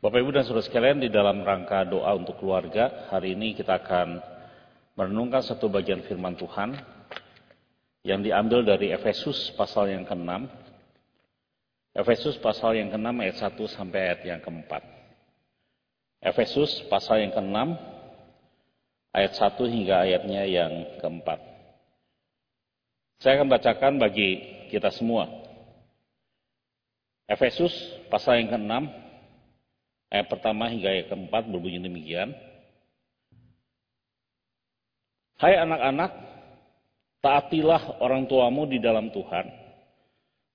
Bapak Ibu dan Saudara sekalian di dalam rangka doa untuk keluarga, hari ini kita akan merenungkan satu bagian firman Tuhan yang diambil dari Efesus pasal yang ke-6. Efesus pasal yang ke-6 ayat 1 sampai ayat yang ke-4. Efesus pasal yang ke-6 ayat 1 hingga ayatnya yang ke-4. Saya akan bacakan bagi kita semua. Efesus pasal yang ke-6 Ayat pertama hingga ayat keempat berbunyi demikian. Hai anak-anak, taatilah orang tuamu di dalam Tuhan,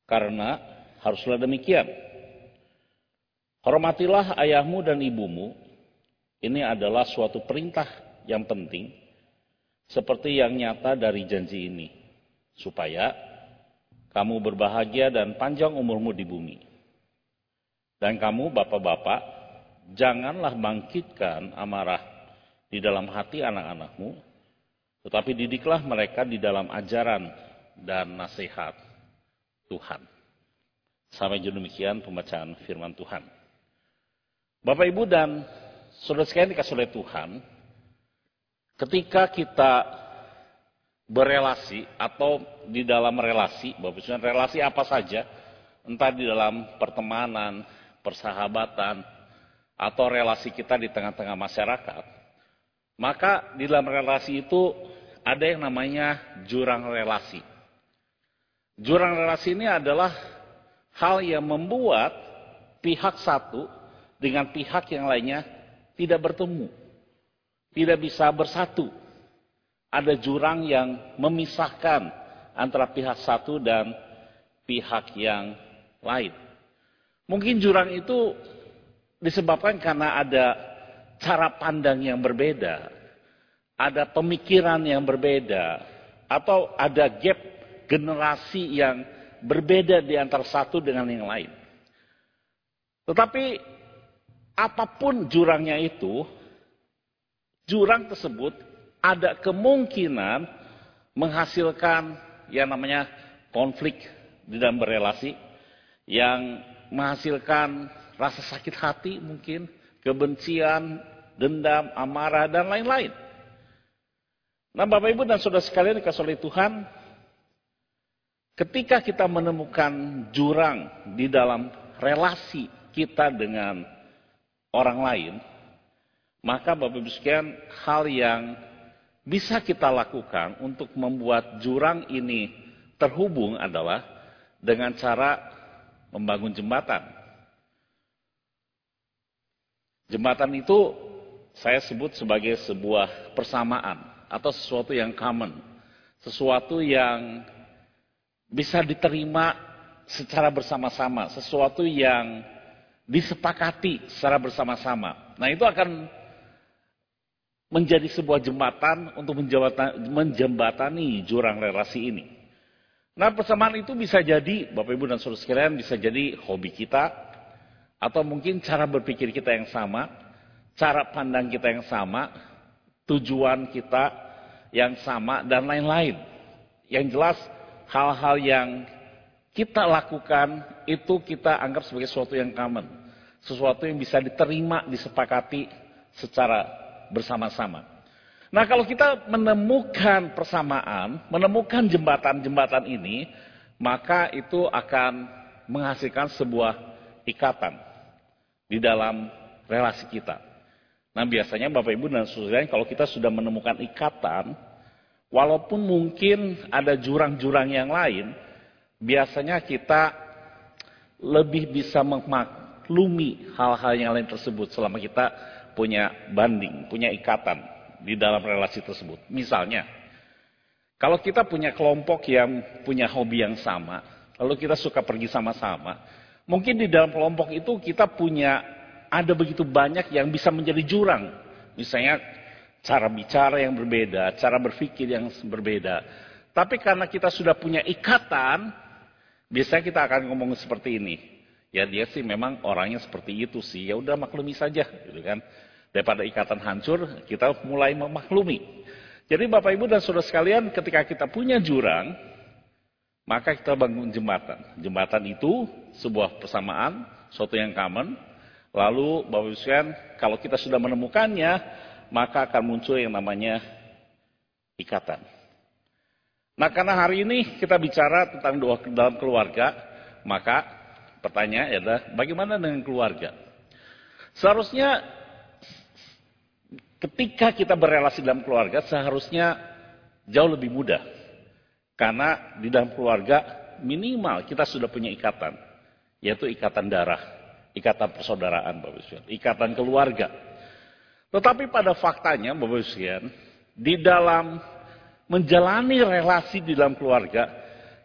karena haruslah demikian. Hormatilah ayahmu dan ibumu, ini adalah suatu perintah yang penting, seperti yang nyata dari janji ini, supaya kamu berbahagia dan panjang umurmu di bumi. Dan kamu, bapak-bapak, janganlah bangkitkan amarah di dalam hati anak-anakmu, tetapi didiklah mereka di dalam ajaran dan nasihat Tuhan. Sampai demikian pembacaan firman Tuhan. Bapak Ibu dan saudara sekalian dikasih oleh Tuhan, ketika kita berelasi atau di dalam relasi, Bapak Ibu relasi apa saja, entah di dalam pertemanan, persahabatan, atau relasi kita di tengah-tengah masyarakat, maka di dalam relasi itu ada yang namanya jurang relasi. Jurang relasi ini adalah hal yang membuat pihak satu dengan pihak yang lainnya tidak bertemu, tidak bisa bersatu. Ada jurang yang memisahkan antara pihak satu dan pihak yang lain. Mungkin jurang itu disebabkan karena ada cara pandang yang berbeda, ada pemikiran yang berbeda, atau ada gap generasi yang berbeda di antara satu dengan yang lain. Tetapi apa pun jurangnya itu, jurang tersebut ada kemungkinan menghasilkan yang namanya konflik di dalam berelasi yang menghasilkan rasa sakit hati mungkin, kebencian, dendam, amarah, dan lain-lain. Nah Bapak Ibu dan Saudara sekalian dikasih oleh Tuhan, ketika kita menemukan jurang di dalam relasi kita dengan orang lain, maka Bapak Ibu sekalian hal yang bisa kita lakukan untuk membuat jurang ini terhubung adalah dengan cara membangun jembatan. Jembatan itu saya sebut sebagai sebuah persamaan atau sesuatu yang common. Sesuatu yang bisa diterima secara bersama-sama. Sesuatu yang disepakati secara bersama-sama. Nah itu akan menjadi sebuah jembatan untuk menjembatani jurang relasi ini. Nah persamaan itu bisa jadi, Bapak Ibu dan Saudara sekalian, bisa jadi hobi kita, atau mungkin cara berpikir kita yang sama, cara pandang kita yang sama, tujuan kita yang sama, dan lain-lain. Yang jelas, hal-hal yang kita lakukan itu kita anggap sebagai sesuatu yang common. Sesuatu yang bisa diterima, disepakati secara bersama-sama. Nah kalau kita menemukan persamaan, menemukan jembatan-jembatan ini, maka itu akan menghasilkan sebuah ikatan di dalam relasi kita. Nah biasanya Bapak Ibu dan Saudara kalau kita sudah menemukan ikatan, walaupun mungkin ada jurang-jurang yang lain, biasanya kita lebih bisa memaklumi hal-hal yang lain tersebut selama kita punya banding, punya ikatan di dalam relasi tersebut. Misalnya, kalau kita punya kelompok yang punya hobi yang sama, lalu kita suka pergi sama-sama, Mungkin di dalam kelompok itu kita punya ada begitu banyak yang bisa menjadi jurang. Misalnya cara bicara yang berbeda, cara berpikir yang berbeda. Tapi karena kita sudah punya ikatan, biasanya kita akan ngomong seperti ini. Ya dia sih memang orangnya seperti itu sih. Ya udah maklumi saja, gitu kan. Daripada ikatan hancur, kita mulai memaklumi. Jadi Bapak Ibu dan Saudara sekalian, ketika kita punya jurang, maka kita bangun jembatan. Jembatan itu sebuah persamaan, suatu yang common. Lalu Bapak Ibu sekalian, kalau kita sudah menemukannya, maka akan muncul yang namanya ikatan. Nah karena hari ini kita bicara tentang doa dalam keluarga, maka pertanyaan adalah bagaimana dengan keluarga? Seharusnya ketika kita berrelasi dalam keluarga seharusnya jauh lebih mudah. Karena di dalam keluarga minimal kita sudah punya ikatan, yaitu ikatan darah, ikatan persaudaraan, Bapak Ibu ikatan keluarga. Tetapi pada faktanya, Bapak Ibu di dalam menjalani relasi di dalam keluarga,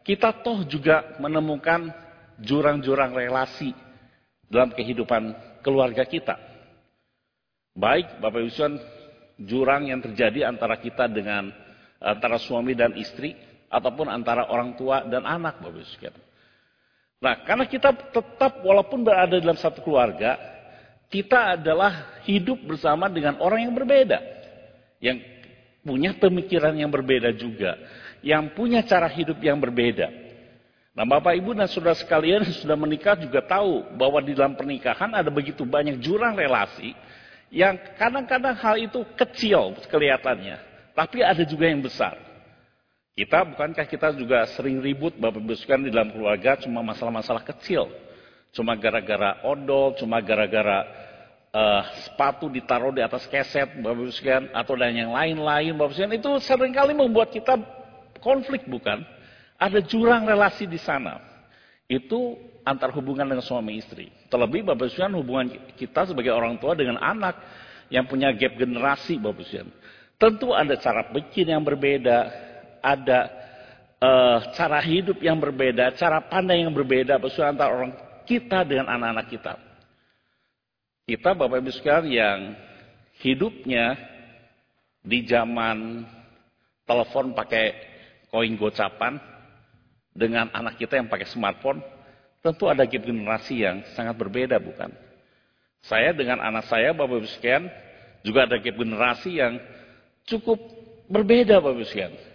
kita toh juga menemukan jurang-jurang relasi dalam kehidupan keluarga kita. Baik Bapak Ibu jurang yang terjadi antara kita dengan antara suami dan istri ataupun antara orang tua dan anak Bapak Ibu Nah, karena kita tetap walaupun berada dalam satu keluarga, kita adalah hidup bersama dengan orang yang berbeda. Yang punya pemikiran yang berbeda juga, yang punya cara hidup yang berbeda. Nah, Bapak Ibu dan Saudara sekalian yang sudah menikah juga tahu bahwa di dalam pernikahan ada begitu banyak jurang relasi yang kadang-kadang hal itu kecil kelihatannya, tapi ada juga yang besar. Kita bukankah kita juga sering ribut Bapak Ibu sekalian di dalam keluarga cuma masalah-masalah kecil. Cuma gara-gara odol, cuma gara-gara uh, sepatu ditaruh di atas keset, Bapak Ibu sekalian, atau dan yang lain-lain, Bapak Ibu sekalian, itu sering kali membuat kita konflik, bukan? Ada jurang relasi di sana. Itu antar hubungan dengan suami istri. Terlebih Bapak Ibu sekalian, hubungan kita sebagai orang tua dengan anak yang punya gap generasi, Bapak Ibu sekalian. Tentu ada cara pikir yang berbeda, ada uh, cara hidup yang berbeda, cara pandang yang berbeda, Ibu antara orang kita dengan anak-anak kita. Kita Bapak Ibu sekalian yang hidupnya di zaman telepon pakai koin gocapan dengan anak kita yang pakai smartphone, tentu ada generasi yang sangat berbeda bukan? Saya dengan anak saya Bapak Ibu sekalian juga ada generasi yang cukup berbeda Bapak Ibu sekalian.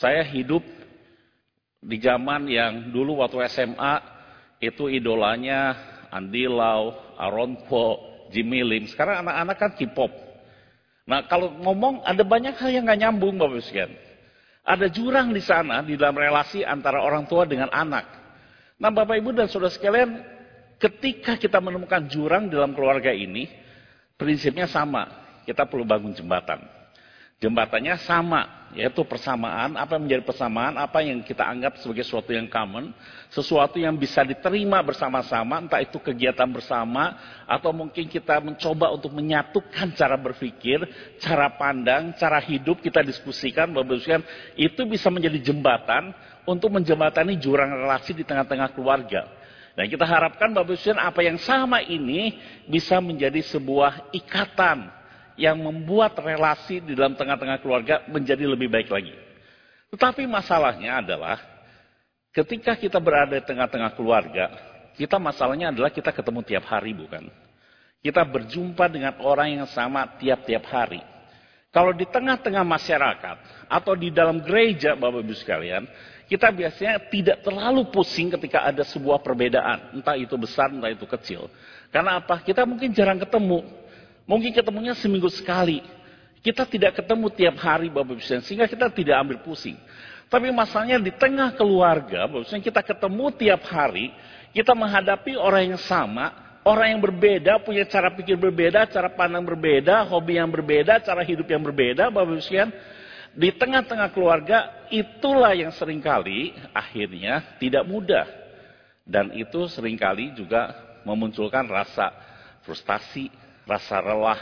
Saya hidup di zaman yang dulu waktu SMA itu idolanya Andi Lau, Aaron Paul, Jimmy Lim. Sekarang anak-anak kan K-pop. Nah kalau ngomong ada banyak hal yang nggak nyambung Bapak Ibu sekalian. Ada jurang di sana di dalam relasi antara orang tua dengan anak. Nah Bapak Ibu dan Saudara sekalian, ketika kita menemukan jurang dalam keluarga ini, prinsipnya sama. Kita perlu bangun jembatan. Jembatannya sama, yaitu persamaan. Apa yang menjadi persamaan, apa yang kita anggap sebagai sesuatu yang common, sesuatu yang bisa diterima bersama-sama, entah itu kegiatan bersama, atau mungkin kita mencoba untuk menyatukan cara berpikir, cara pandang, cara hidup, kita diskusikan, Bapak itu bisa menjadi jembatan untuk menjembatani jurang relasi di tengah-tengah keluarga. Dan kita harapkan Bapak Ibu apa yang sama ini bisa menjadi sebuah ikatan yang membuat relasi di dalam tengah-tengah keluarga menjadi lebih baik lagi. Tetapi masalahnya adalah ketika kita berada di tengah-tengah keluarga, kita masalahnya adalah kita ketemu tiap hari bukan? Kita berjumpa dengan orang yang sama tiap-tiap hari. Kalau di tengah-tengah masyarakat atau di dalam gereja Bapak Ibu sekalian, kita biasanya tidak terlalu pusing ketika ada sebuah perbedaan, entah itu besar, entah itu kecil. Karena apa? Kita mungkin jarang ketemu. Mungkin ketemunya seminggu sekali. Kita tidak ketemu tiap hari Bapak Ibu sehingga kita tidak ambil pusing. Tapi masalahnya di tengah keluarga, Bapak Ibu kita ketemu tiap hari, kita menghadapi orang yang sama, orang yang berbeda, punya cara pikir berbeda, cara pandang berbeda, hobi yang berbeda, cara hidup yang berbeda, Bapak Ibu sekalian. Di tengah-tengah keluarga, itulah yang sering kali akhirnya tidak mudah. Dan itu sering kali juga memunculkan rasa frustasi, rasa lelah,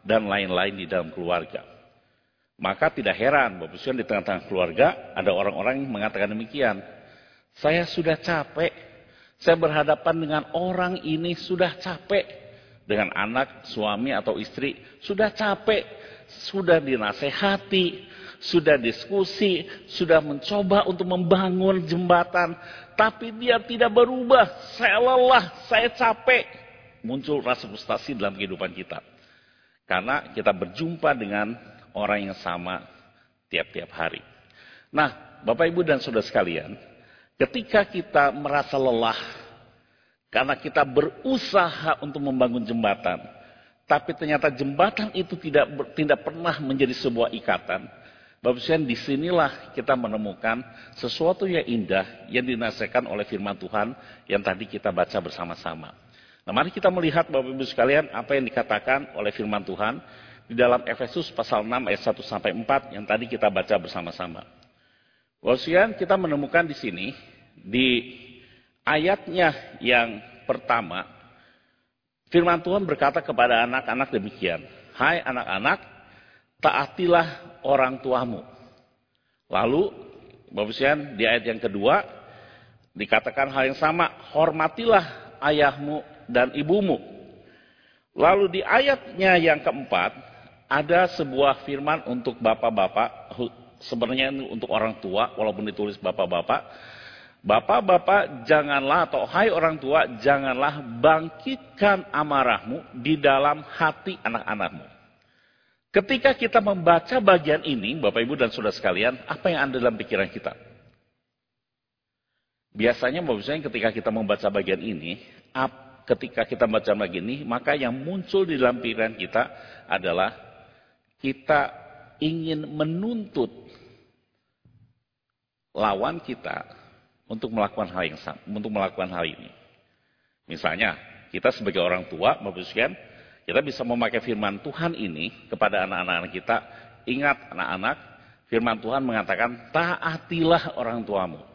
dan lain-lain di dalam keluarga. Maka tidak heran, Bapak Ibu di tengah-tengah keluarga ada orang-orang yang mengatakan demikian. Saya sudah capek, saya berhadapan dengan orang ini sudah capek. Dengan anak, suami atau istri, sudah capek, sudah dinasehati, sudah diskusi, sudah mencoba untuk membangun jembatan, tapi dia tidak berubah. Saya lelah, saya capek muncul rasa frustasi dalam kehidupan kita. Karena kita berjumpa dengan orang yang sama tiap-tiap hari. Nah, Bapak Ibu dan Saudara sekalian, ketika kita merasa lelah, Karena kita berusaha untuk membangun jembatan. Tapi ternyata jembatan itu tidak tidak pernah menjadi sebuah ikatan. Bapak Ibu di sinilah kita menemukan sesuatu yang indah yang dinasihatkan oleh firman Tuhan yang tadi kita baca bersama-sama. Nah mari kita melihat Bapak Ibu sekalian apa yang dikatakan oleh firman Tuhan di dalam Efesus pasal 6 ayat 1 sampai 4 yang tadi kita baca bersama-sama. Bapak kita menemukan di sini di ayatnya yang pertama, firman Tuhan berkata kepada anak-anak demikian, Hai anak-anak, taatilah orang tuamu. Lalu, Bapak Sian, di ayat yang kedua, dikatakan hal yang sama, hormatilah ayahmu dan ibumu. Lalu di ayatnya yang keempat, ada sebuah firman untuk bapak-bapak, sebenarnya untuk orang tua, walaupun ditulis bapak-bapak, Bapak-bapak janganlah atau hai orang tua janganlah bangkitkan amarahmu di dalam hati anak-anakmu. Ketika kita membaca bagian ini, Bapak Ibu dan Saudara sekalian, apa yang ada dalam pikiran kita? Biasanya Ibu ketika kita membaca bagian ini, ketika kita membaca bagian ini, maka yang muncul di dalam pikiran kita adalah kita ingin menuntut lawan kita untuk melakukan hal yang sama, untuk melakukan hal ini. Misalnya, kita sebagai orang tua, sekalian, kita bisa memakai firman Tuhan ini kepada anak-anak kita. Ingat anak-anak, firman Tuhan mengatakan, taatilah orang tuamu.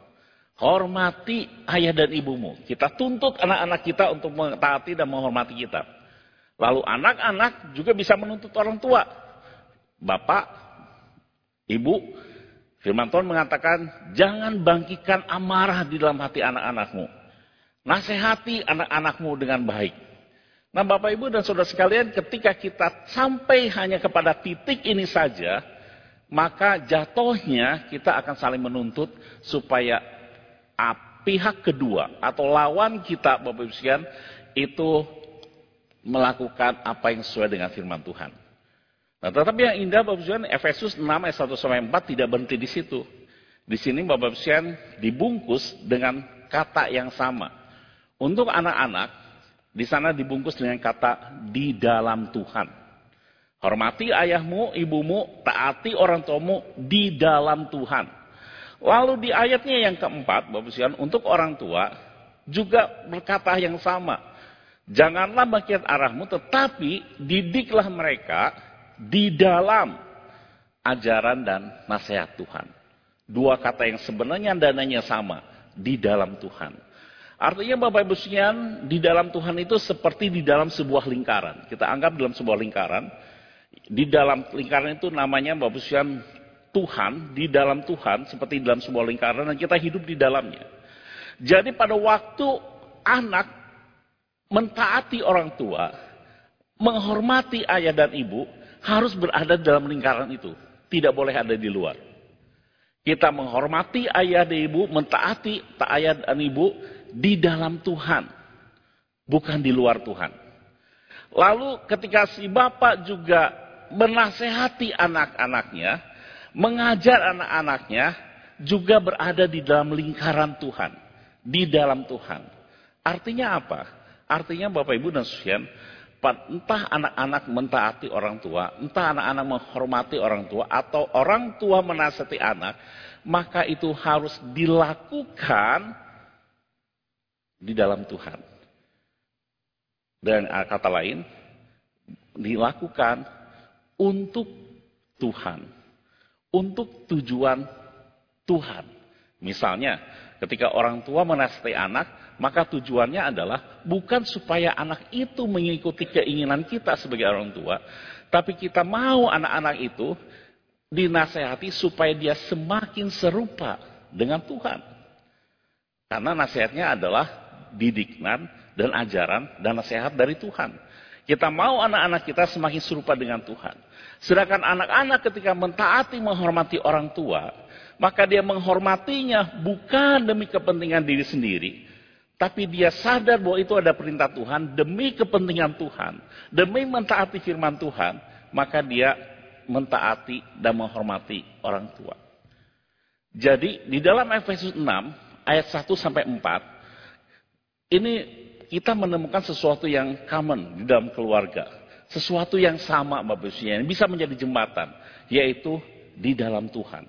Hormati ayah dan ibumu. Kita tuntut anak-anak kita untuk mentaati dan menghormati kita. Lalu anak-anak juga bisa menuntut orang tua. Bapak, ibu, Firman Tuhan mengatakan, jangan bangkitkan amarah di dalam hati anak-anakmu. Nasihati anak-anakmu dengan baik. Nah Bapak Ibu dan Saudara sekalian, ketika kita sampai hanya kepada titik ini saja, maka jatuhnya kita akan saling menuntut supaya pihak kedua atau lawan kita Bapak Ibu sekalian itu melakukan apa yang sesuai dengan firman Tuhan. Nah, tetapi yang indah Bapak Ibu Efesus 6 ayat 1 sampai 4 tidak berhenti di situ. Di sini Bapak Ibu dibungkus dengan kata yang sama. Untuk anak-anak, di sana dibungkus dengan kata di dalam Tuhan. Hormati ayahmu, ibumu, taati orang tuamu di dalam Tuhan. Lalu di ayatnya yang keempat, Bapak Ibu untuk orang tua juga berkata yang sama. Janganlah makiat arahmu, tetapi didiklah mereka di dalam ajaran dan nasihat Tuhan. Dua kata yang sebenarnya dananya sama, di dalam Tuhan. Artinya Bapak Ibu sekalian, di dalam Tuhan itu seperti di dalam sebuah lingkaran. Kita anggap dalam sebuah lingkaran. Di dalam lingkaran itu namanya Bapak Ibu Tuhan, di dalam Tuhan seperti dalam sebuah lingkaran dan kita hidup di dalamnya. Jadi pada waktu anak mentaati orang tua, menghormati ayah dan ibu, harus berada dalam lingkaran itu. Tidak boleh ada di luar. Kita menghormati ayah dan ibu, mentaati ayah dan ibu di dalam Tuhan. Bukan di luar Tuhan. Lalu ketika si bapak juga menasehati anak-anaknya, mengajar anak-anaknya, juga berada di dalam lingkaran Tuhan. Di dalam Tuhan. Artinya apa? Artinya Bapak Ibu dan Susian, entah anak-anak mentaati orang tua, entah anak-anak menghormati orang tua, atau orang tua menasihati anak, maka itu harus dilakukan di dalam Tuhan. Dan kata lain, dilakukan untuk Tuhan, untuk tujuan Tuhan. Misalnya, ketika orang tua menasihati anak, maka tujuannya adalah bukan supaya anak itu mengikuti keinginan kita sebagai orang tua, tapi kita mau anak-anak itu dinasehati supaya dia semakin serupa dengan Tuhan. Karena nasihatnya adalah didiknan dan ajaran dan nasihat dari Tuhan. Kita mau anak-anak kita semakin serupa dengan Tuhan. Sedangkan anak-anak ketika mentaati menghormati orang tua, maka dia menghormatinya bukan demi kepentingan diri sendiri, tapi dia sadar bahwa itu ada perintah Tuhan demi kepentingan Tuhan. Demi mentaati firman Tuhan. Maka dia mentaati dan menghormati orang tua. Jadi di dalam Efesus 6 ayat 1 sampai 4. Ini kita menemukan sesuatu yang common di dalam keluarga. Sesuatu yang sama Bapak Ibu yang bisa menjadi jembatan. Yaitu di dalam Tuhan.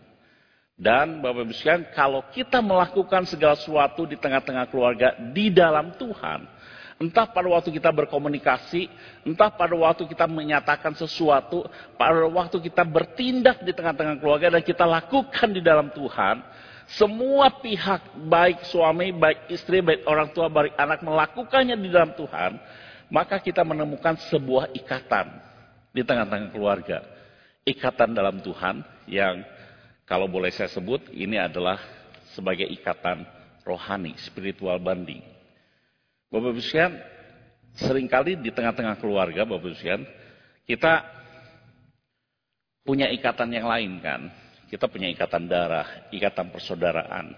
Dan Bapak Ibu sekalian, kalau kita melakukan segala sesuatu di tengah-tengah keluarga di dalam Tuhan, Entah pada waktu kita berkomunikasi, entah pada waktu kita menyatakan sesuatu, pada waktu kita bertindak di tengah-tengah keluarga dan kita lakukan di dalam Tuhan, semua pihak, baik suami, baik istri, baik orang tua, baik anak melakukannya di dalam Tuhan, maka kita menemukan sebuah ikatan di tengah-tengah keluarga. Ikatan dalam Tuhan yang kalau boleh saya sebut ini adalah sebagai ikatan rohani, spiritual banding. Bapak Ibu sekalian, sering kali di tengah-tengah keluarga, Bapak Ibu sekalian, kita punya ikatan yang lain kan. Kita punya ikatan darah, ikatan persaudaraan.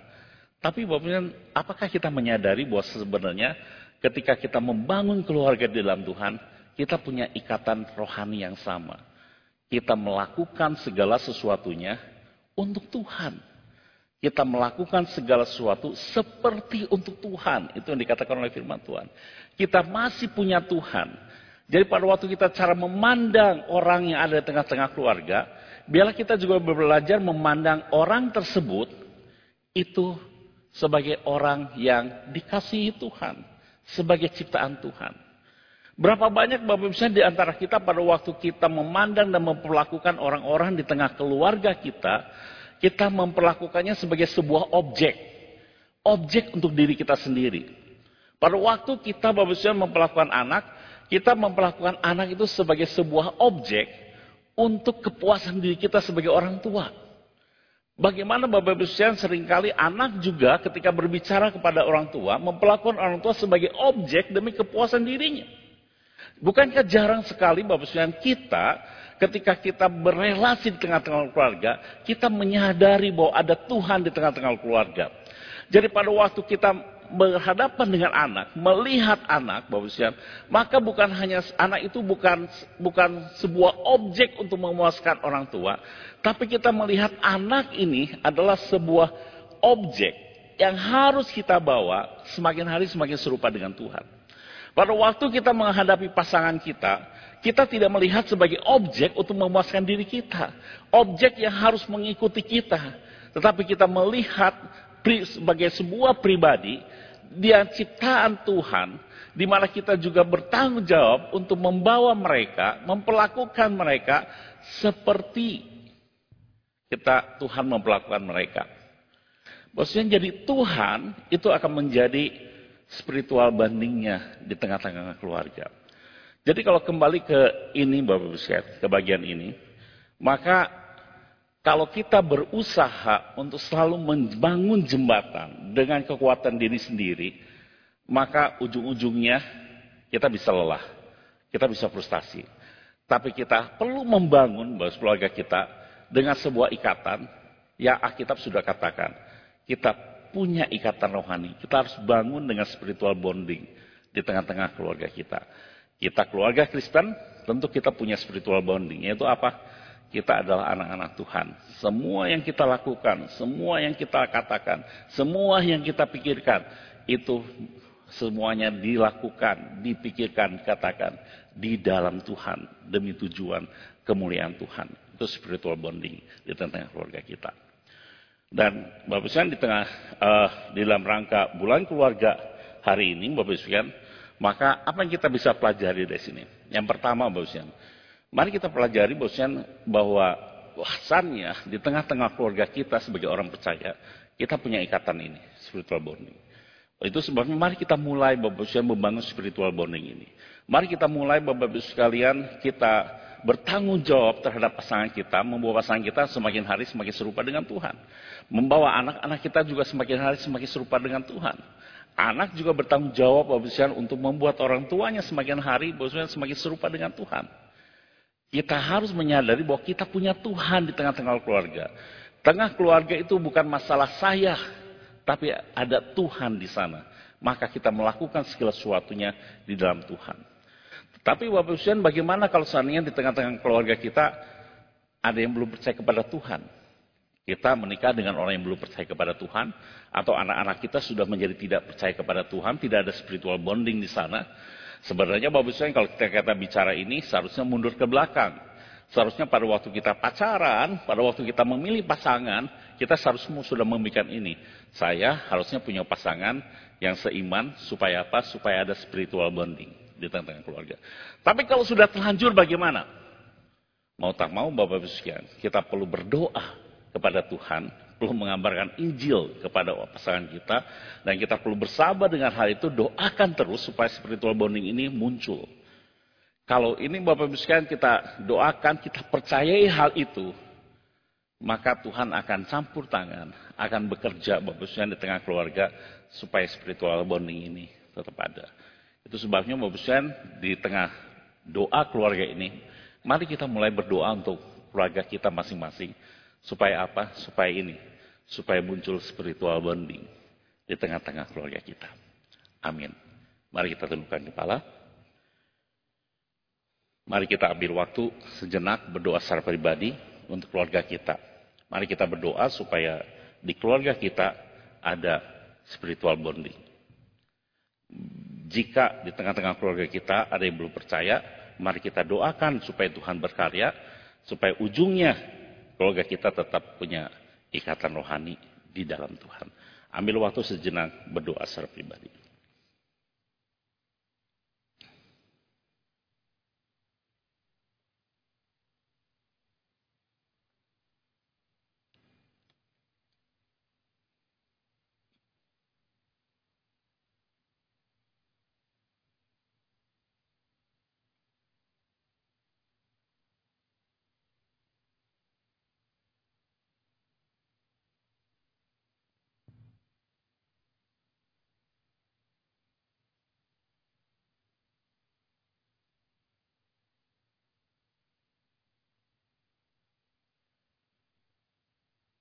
Tapi Bapak Ibu apakah kita menyadari bahwa sebenarnya ketika kita membangun keluarga di dalam Tuhan, kita punya ikatan rohani yang sama. Kita melakukan segala sesuatunya untuk Tuhan kita melakukan segala sesuatu seperti untuk Tuhan. Itu yang dikatakan oleh firman Tuhan. Kita masih punya Tuhan. Jadi pada waktu kita cara memandang orang yang ada di tengah-tengah keluarga, biarlah kita juga belajar memandang orang tersebut itu sebagai orang yang dikasihi Tuhan, sebagai ciptaan Tuhan. Berapa banyak Bapak Ibu di antara kita pada waktu kita memandang dan memperlakukan orang-orang di tengah keluarga kita, kita memperlakukannya sebagai sebuah objek. Objek untuk diri kita sendiri. Pada waktu kita Bapak Ibu memperlakukan anak, kita memperlakukan anak itu sebagai sebuah objek untuk kepuasan diri kita sebagai orang tua. Bagaimana Bapak Ibu sekalian sering kali anak juga ketika berbicara kepada orang tua, memperlakukan orang tua sebagai objek demi kepuasan dirinya. Bukankah jarang sekali Bapak Ibu kita ketika kita berelasi di tengah-tengah keluarga, kita menyadari bahwa ada Tuhan di tengah-tengah keluarga. Jadi pada waktu kita berhadapan dengan anak, melihat anak, Bapak Ibu maka bukan hanya anak itu bukan bukan sebuah objek untuk memuaskan orang tua, tapi kita melihat anak ini adalah sebuah objek yang harus kita bawa semakin hari semakin serupa dengan Tuhan. Pada waktu kita menghadapi pasangan kita, kita tidak melihat sebagai objek untuk memuaskan diri kita. Objek yang harus mengikuti kita. Tetapi kita melihat sebagai sebuah pribadi, dia ciptaan Tuhan, di mana kita juga bertanggung jawab untuk membawa mereka, memperlakukan mereka seperti kita Tuhan memperlakukan mereka. Maksudnya jadi Tuhan itu akan menjadi spiritual bandingnya di tengah-tengah keluarga. Jadi kalau kembali ke ini Bapak Ibu ke bagian ini, maka kalau kita berusaha untuk selalu membangun jembatan dengan kekuatan diri sendiri, maka ujung-ujungnya kita bisa lelah, kita bisa frustasi. Tapi kita perlu membangun bahwa keluarga kita dengan sebuah ikatan yang Alkitab sudah katakan. Kita punya ikatan rohani. Kita harus bangun dengan spiritual bonding di tengah-tengah keluarga kita. Kita keluarga Kristen, tentu kita punya spiritual bonding. Yaitu apa? Kita adalah anak-anak Tuhan. Semua yang kita lakukan, semua yang kita katakan, semua yang kita pikirkan, itu semuanya dilakukan, dipikirkan, katakan di dalam Tuhan demi tujuan kemuliaan Tuhan. Itu spiritual bonding di tengah keluarga kita. Dan Bapak Ibu di tengah uh, di dalam rangka bulan keluarga hari ini, Bapak Ibu maka apa yang kita bisa pelajari dari sini? Yang pertama, Bosian, mari kita pelajari Bosian bahwa bahwasannya di tengah-tengah keluarga kita sebagai orang percaya, kita punya ikatan ini, spiritual bonding. Itu sebabnya mari kita mulai Bapak membangun spiritual bonding ini. Mari kita mulai Bapak Ibu sekalian kita bertanggung jawab terhadap pasangan kita, membawa pasangan kita semakin hari semakin serupa dengan Tuhan. Membawa anak-anak kita juga semakin hari semakin serupa dengan Tuhan. Anak juga bertanggung jawab Bapak untuk membuat orang tuanya semakin hari Bapak semakin serupa dengan Tuhan. Kita harus menyadari bahwa kita punya Tuhan di tengah-tengah keluarga. Tengah keluarga itu bukan masalah saya, tapi ada Tuhan di sana. Maka kita melakukan segala sesuatunya di dalam Tuhan. Tapi Bapak Ibu bagaimana kalau seandainya di tengah-tengah keluarga kita ada yang belum percaya kepada Tuhan? Kita menikah dengan orang yang belum percaya kepada Tuhan, atau anak-anak kita sudah menjadi tidak percaya kepada Tuhan, tidak ada spiritual bonding di sana. Sebenarnya Bapak Ibu pada kita, kita bicara ini seharusnya mundur ke belakang. Seharusnya pada waktu kita pacaran, pada waktu kita memilih pasangan, kita seharusnya sudah memikirkan ini. Saya harusnya punya pasangan yang seiman, supaya apa? Supaya ada spiritual bonding di tengah-tengah keluarga. Tapi kalau sudah terlanjur bagaimana? Mau tak mau Bapak Ibu sekalian, kita perlu berdoa kepada Tuhan, perlu mengabarkan Injil kepada pasangan kita, dan kita perlu bersabar dengan hal itu, doakan terus supaya spiritual bonding ini muncul. Kalau ini Bapak Ibu sekalian kita doakan, kita percayai hal itu, maka Tuhan akan campur tangan, akan bekerja Bapak Ibu sekalian di tengah keluarga, supaya spiritual bonding ini tetap ada. Itu sebabnya Bapak Ibu sekalian di tengah doa keluarga ini, mari kita mulai berdoa untuk keluarga kita masing-masing Supaya apa? Supaya ini. Supaya muncul spiritual bonding di tengah-tengah keluarga kita. Amin. Mari kita tundukkan kepala. Mari kita ambil waktu sejenak berdoa secara pribadi untuk keluarga kita. Mari kita berdoa supaya di keluarga kita ada spiritual bonding. Jika di tengah-tengah keluarga kita ada yang belum percaya, mari kita doakan supaya Tuhan berkarya, supaya ujungnya keluarga kita tetap punya ikatan rohani di dalam Tuhan. Ambil waktu sejenak berdoa secara pribadi.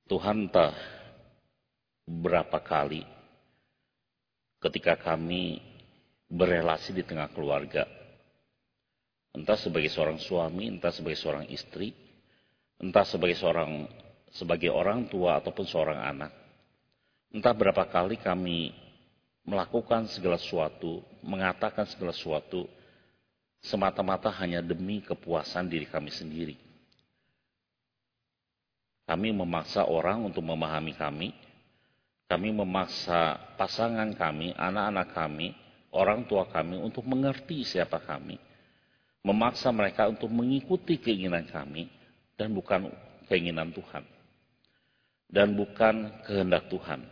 Tuhan entah berapa kali ketika kami berelasi di tengah keluarga, entah sebagai seorang suami, entah sebagai seorang istri, entah sebagai seorang sebagai orang tua ataupun seorang anak. Entah berapa kali kami melakukan segala sesuatu, mengatakan segala sesuatu semata-mata hanya demi kepuasan diri kami sendiri. Kami memaksa orang untuk memahami kami. Kami memaksa pasangan kami, anak-anak kami, orang tua kami untuk mengerti siapa kami. Memaksa mereka untuk mengikuti keinginan kami dan bukan keinginan Tuhan. Dan bukan kehendak Tuhan.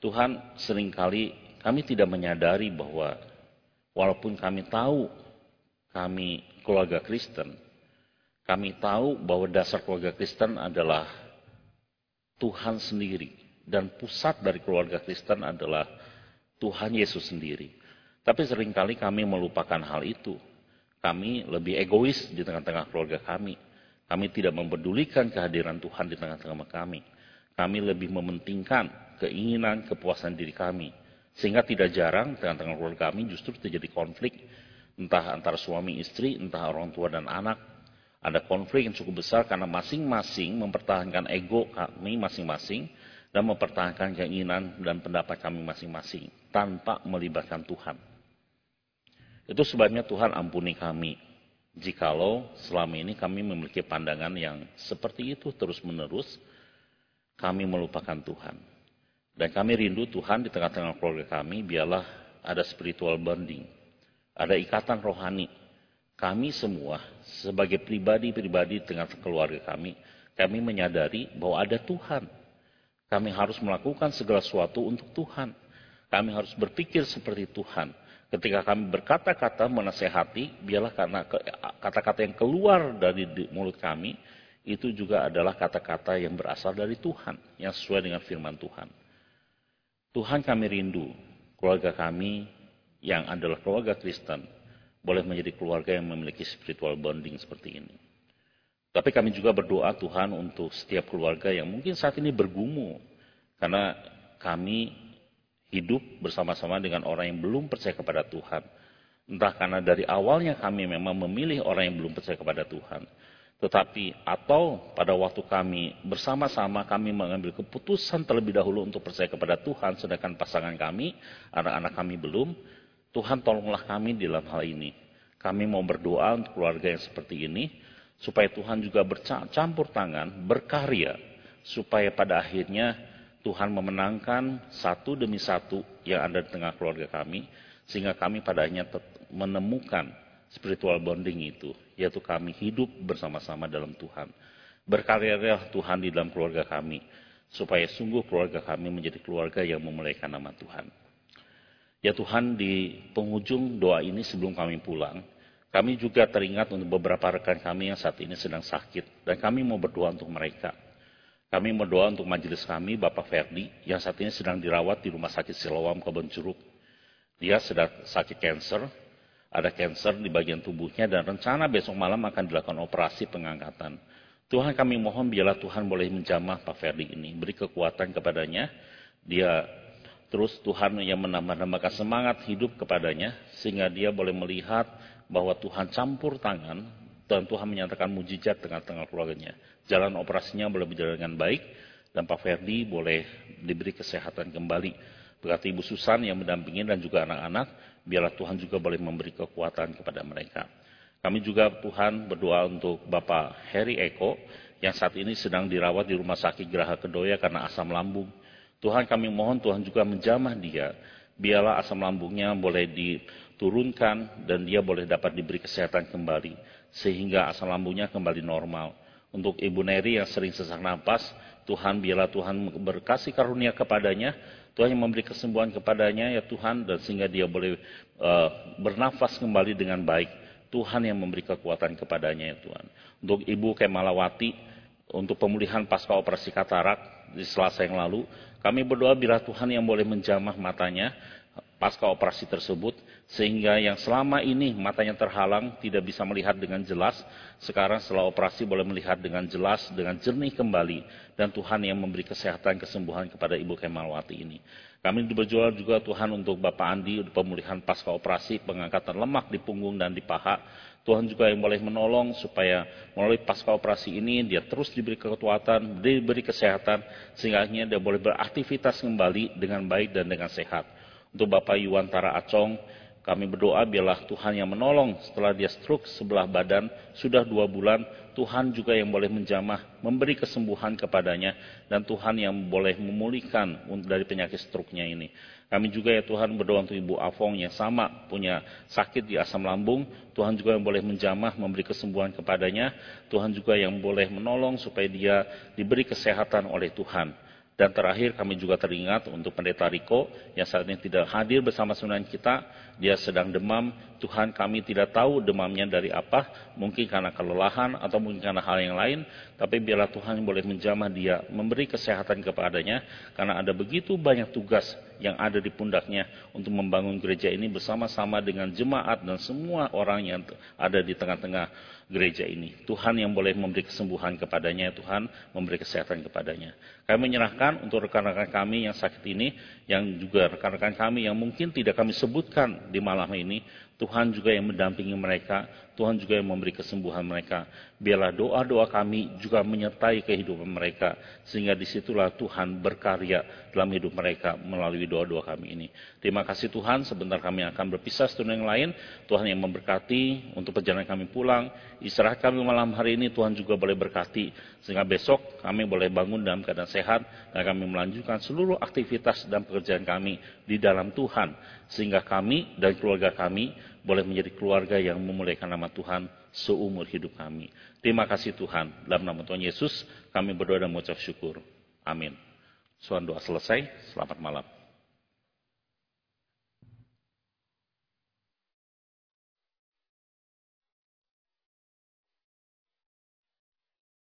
Tuhan sering kali kami tidak menyadari bahwa walaupun kami tahu kami keluarga Kristen, kami tahu bahwa dasar keluarga Kristen adalah Tuhan sendiri. Dan pusat dari keluarga Kristen adalah Tuhan Yesus sendiri. Tapi sering kali kami melupakan hal itu. Kami lebih egois di tengah-tengah keluarga kami. Kami tidak mempedulikan kehadiran Tuhan di tengah-tengah kami. Kami lebih mementingkan keinginan, kepuasan diri kami. Sehingga tidak jarang tengah-tengah keluarga kami justru terjadi konflik. Entah antara suami istri, entah orang tua dan anak, ada konflik yang cukup besar karena masing-masing mempertahankan ego kami masing-masing dan mempertahankan keinginan dan pendapat kami masing-masing tanpa melibatkan Tuhan. Itu sebabnya Tuhan ampuni kami jikalau selama ini kami memiliki pandangan yang seperti itu terus-menerus kami melupakan Tuhan. Dan kami rindu Tuhan di tengah-tengah keluarga kami biarlah ada spiritual bonding, ada ikatan rohani kami semua sebagai pribadi-pribadi dengan keluarga kami, kami menyadari bahwa ada Tuhan. Kami harus melakukan segala sesuatu untuk Tuhan. Kami harus berpikir seperti Tuhan. Ketika kami berkata-kata menasehati, biarlah karena kata-kata yang keluar dari mulut kami, itu juga adalah kata-kata yang berasal dari Tuhan, yang sesuai dengan firman Tuhan. Tuhan kami rindu, keluarga kami yang adalah keluarga Kristen, boleh menjadi keluarga yang memiliki spiritual bonding seperti ini. Tapi kami juga berdoa Tuhan untuk setiap keluarga yang mungkin saat ini bergumul. Karena kami hidup bersama-sama dengan orang yang belum percaya kepada Tuhan. Entah karena dari awalnya kami memang memilih orang yang belum percaya kepada Tuhan. Tetapi atau pada waktu kami bersama-sama kami mengambil keputusan terlebih dahulu untuk percaya kepada Tuhan sedangkan pasangan kami, anak-anak kami belum, Tuhan tolonglah kami di dalam hal ini. Kami mau berdoa untuk keluarga yang seperti ini supaya Tuhan juga bercampur tangan, berkarya supaya pada akhirnya Tuhan memenangkan satu demi satu yang ada di tengah keluarga kami sehingga kami padanya menemukan spiritual bonding itu yaitu kami hidup bersama-sama dalam Tuhan. Berkaryalah Tuhan di dalam keluarga kami, supaya sungguh keluarga kami menjadi keluarga yang memuliakan nama Tuhan. Ya Tuhan, di penghujung doa ini sebelum kami pulang, kami juga teringat untuk beberapa rekan kami yang saat ini sedang sakit, dan kami mau berdoa untuk mereka. Kami mau berdoa untuk majelis kami, Bapak Ferdi, yang saat ini sedang dirawat di Rumah Sakit Silawam, Kebon Jeruk. Dia sedang sakit kanker, ada cancer di bagian tubuhnya dan rencana besok malam akan dilakukan operasi pengangkatan. Tuhan kami mohon biarlah Tuhan boleh menjamah Pak Ferdi ini, beri kekuatan kepadanya. Dia terus Tuhan yang menambah-nambahkan semangat hidup kepadanya sehingga dia boleh melihat bahwa Tuhan campur tangan dan Tuhan menyatakan mujizat tengah-tengah keluarganya. Jalan operasinya boleh berjalan dengan baik dan Pak Ferdi boleh diberi kesehatan kembali. Berarti Ibu Susan yang mendampingi dan juga anak-anak biarlah Tuhan juga boleh memberi kekuatan kepada mereka. Kami juga Tuhan berdoa untuk Bapak Heri Eko yang saat ini sedang dirawat di Rumah Sakit Geraha Kedoya karena asam lambung. Tuhan kami mohon Tuhan juga menjamah dia. Biarlah asam lambungnya boleh diturunkan dan dia boleh dapat diberi kesehatan kembali. Sehingga asam lambungnya kembali normal. Untuk Ibu Neri yang sering sesak nafas, Tuhan biarlah Tuhan berkasih karunia kepadanya Tuhan yang memberi kesembuhan kepadanya ya Tuhan dan sehingga dia boleh uh, bernafas kembali dengan baik. Tuhan yang memberi kekuatan kepadanya ya Tuhan. Untuk Ibu Kemalawati untuk pemulihan pasca operasi katarak di Selasa yang lalu, kami berdoa bila Tuhan yang boleh menjamah matanya pasca operasi tersebut sehingga yang selama ini matanya terhalang tidak bisa melihat dengan jelas sekarang setelah operasi boleh melihat dengan jelas dengan jernih kembali dan Tuhan yang memberi kesehatan kesembuhan kepada Ibu Kemalwati ini. Kami berjual juga Tuhan untuk Bapak Andi pemulihan pasca operasi pengangkatan lemak di punggung dan di paha Tuhan juga yang boleh menolong supaya melalui pasca operasi ini dia terus diberi kekuatan, diberi kesehatan sehingga dia boleh beraktivitas kembali dengan baik dan dengan sehat. Untuk Bapak Yuwantara Acong kami berdoa biarlah Tuhan yang menolong setelah dia stroke sebelah badan sudah dua bulan. Tuhan juga yang boleh menjamah, memberi kesembuhan kepadanya. Dan Tuhan yang boleh memulihkan dari penyakit stroke-nya ini. Kami juga ya Tuhan berdoa untuk Ibu Afong yang sama punya sakit di asam lambung. Tuhan juga yang boleh menjamah, memberi kesembuhan kepadanya. Tuhan juga yang boleh menolong supaya dia diberi kesehatan oleh Tuhan. Dan terakhir kami juga teringat untuk pendeta Riko yang saat ini tidak hadir bersama sunan kita. Dia sedang demam. Tuhan kami tidak tahu demamnya dari apa. Mungkin karena kelelahan atau mungkin karena hal yang lain. Tapi biarlah Tuhan boleh menjamah dia. Memberi kesehatan kepadanya. Karena ada begitu banyak tugas yang ada di pundaknya untuk membangun gereja ini bersama-sama dengan jemaat dan semua orang yang ada di tengah-tengah gereja ini. Tuhan yang boleh memberi kesembuhan kepadanya, Tuhan memberi kesehatan kepadanya. Kami menyerahkan untuk rekan-rekan kami yang sakit ini, yang juga rekan-rekan kami yang mungkin tidak kami sebutkan di malam ini, Tuhan juga yang mendampingi mereka, Tuhan juga yang memberi kesembuhan mereka. Biarlah doa-doa kami juga menyertai kehidupan mereka, sehingga di situlah Tuhan berkarya dalam hidup mereka melalui doa-doa kami ini. Terima kasih Tuhan, sebentar kami akan berpisah setelah yang lain. Tuhan yang memberkati untuk perjalanan kami pulang. Istirahat kami malam hari ini Tuhan juga boleh berkati, sehingga besok kami boleh bangun dalam keadaan sehat, dan kami melanjutkan seluruh aktivitas dan pekerjaan kami di dalam Tuhan. Sehingga kami dan keluarga kami boleh menjadi keluarga yang memuliakan nama Tuhan seumur hidup kami. Terima kasih Tuhan. Dalam nama Tuhan Yesus kami berdoa dan mengucap syukur. Amin. Suan doa selesai. Selamat malam.